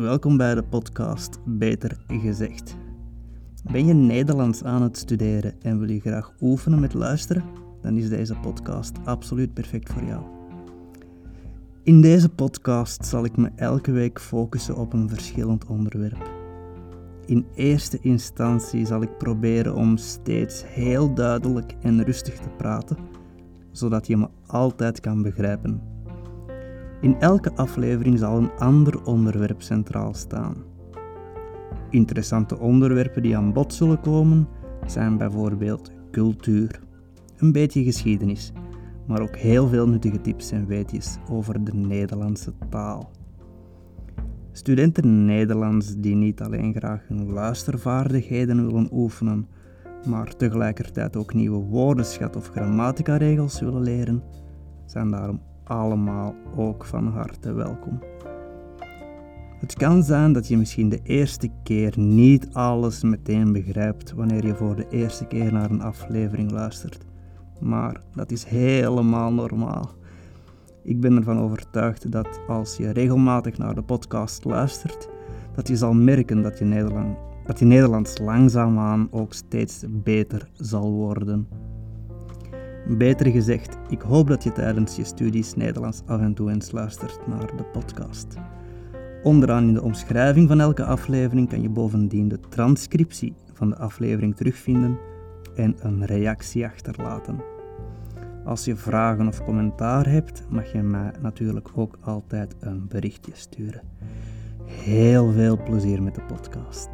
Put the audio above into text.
welkom bij de podcast Beter Gezegd. Ben je Nederlands aan het studeren en wil je graag oefenen met luisteren? Dan is deze podcast absoluut perfect voor jou. In deze podcast zal ik me elke week focussen op een verschillend onderwerp. In eerste instantie zal ik proberen om steeds heel duidelijk en rustig te praten, zodat je me altijd kan begrijpen. In elke aflevering zal een ander onderwerp centraal staan. Interessante onderwerpen die aan bod zullen komen zijn bijvoorbeeld cultuur, een beetje geschiedenis, maar ook heel veel nuttige tips en weetjes over de Nederlandse taal. Studenten Nederlands die niet alleen graag hun luistervaardigheden willen oefenen, maar tegelijkertijd ook nieuwe woordenschat of grammatica-regels willen leren, zijn daarom allemaal ook van harte welkom. Het kan zijn dat je misschien de eerste keer niet alles meteen begrijpt wanneer je voor de eerste keer naar een aflevering luistert, maar dat is helemaal normaal. Ik ben ervan overtuigd dat als je regelmatig naar de podcast luistert, dat je zal merken dat je, Nederland, dat je Nederlands langzaamaan ook steeds beter zal worden. Beter gezegd, ik hoop dat je tijdens je studies Nederlands af en toe eens luistert naar de podcast. Onderaan in de omschrijving van elke aflevering kan je bovendien de transcriptie van de aflevering terugvinden en een reactie achterlaten. Als je vragen of commentaar hebt, mag je mij natuurlijk ook altijd een berichtje sturen. Heel veel plezier met de podcast.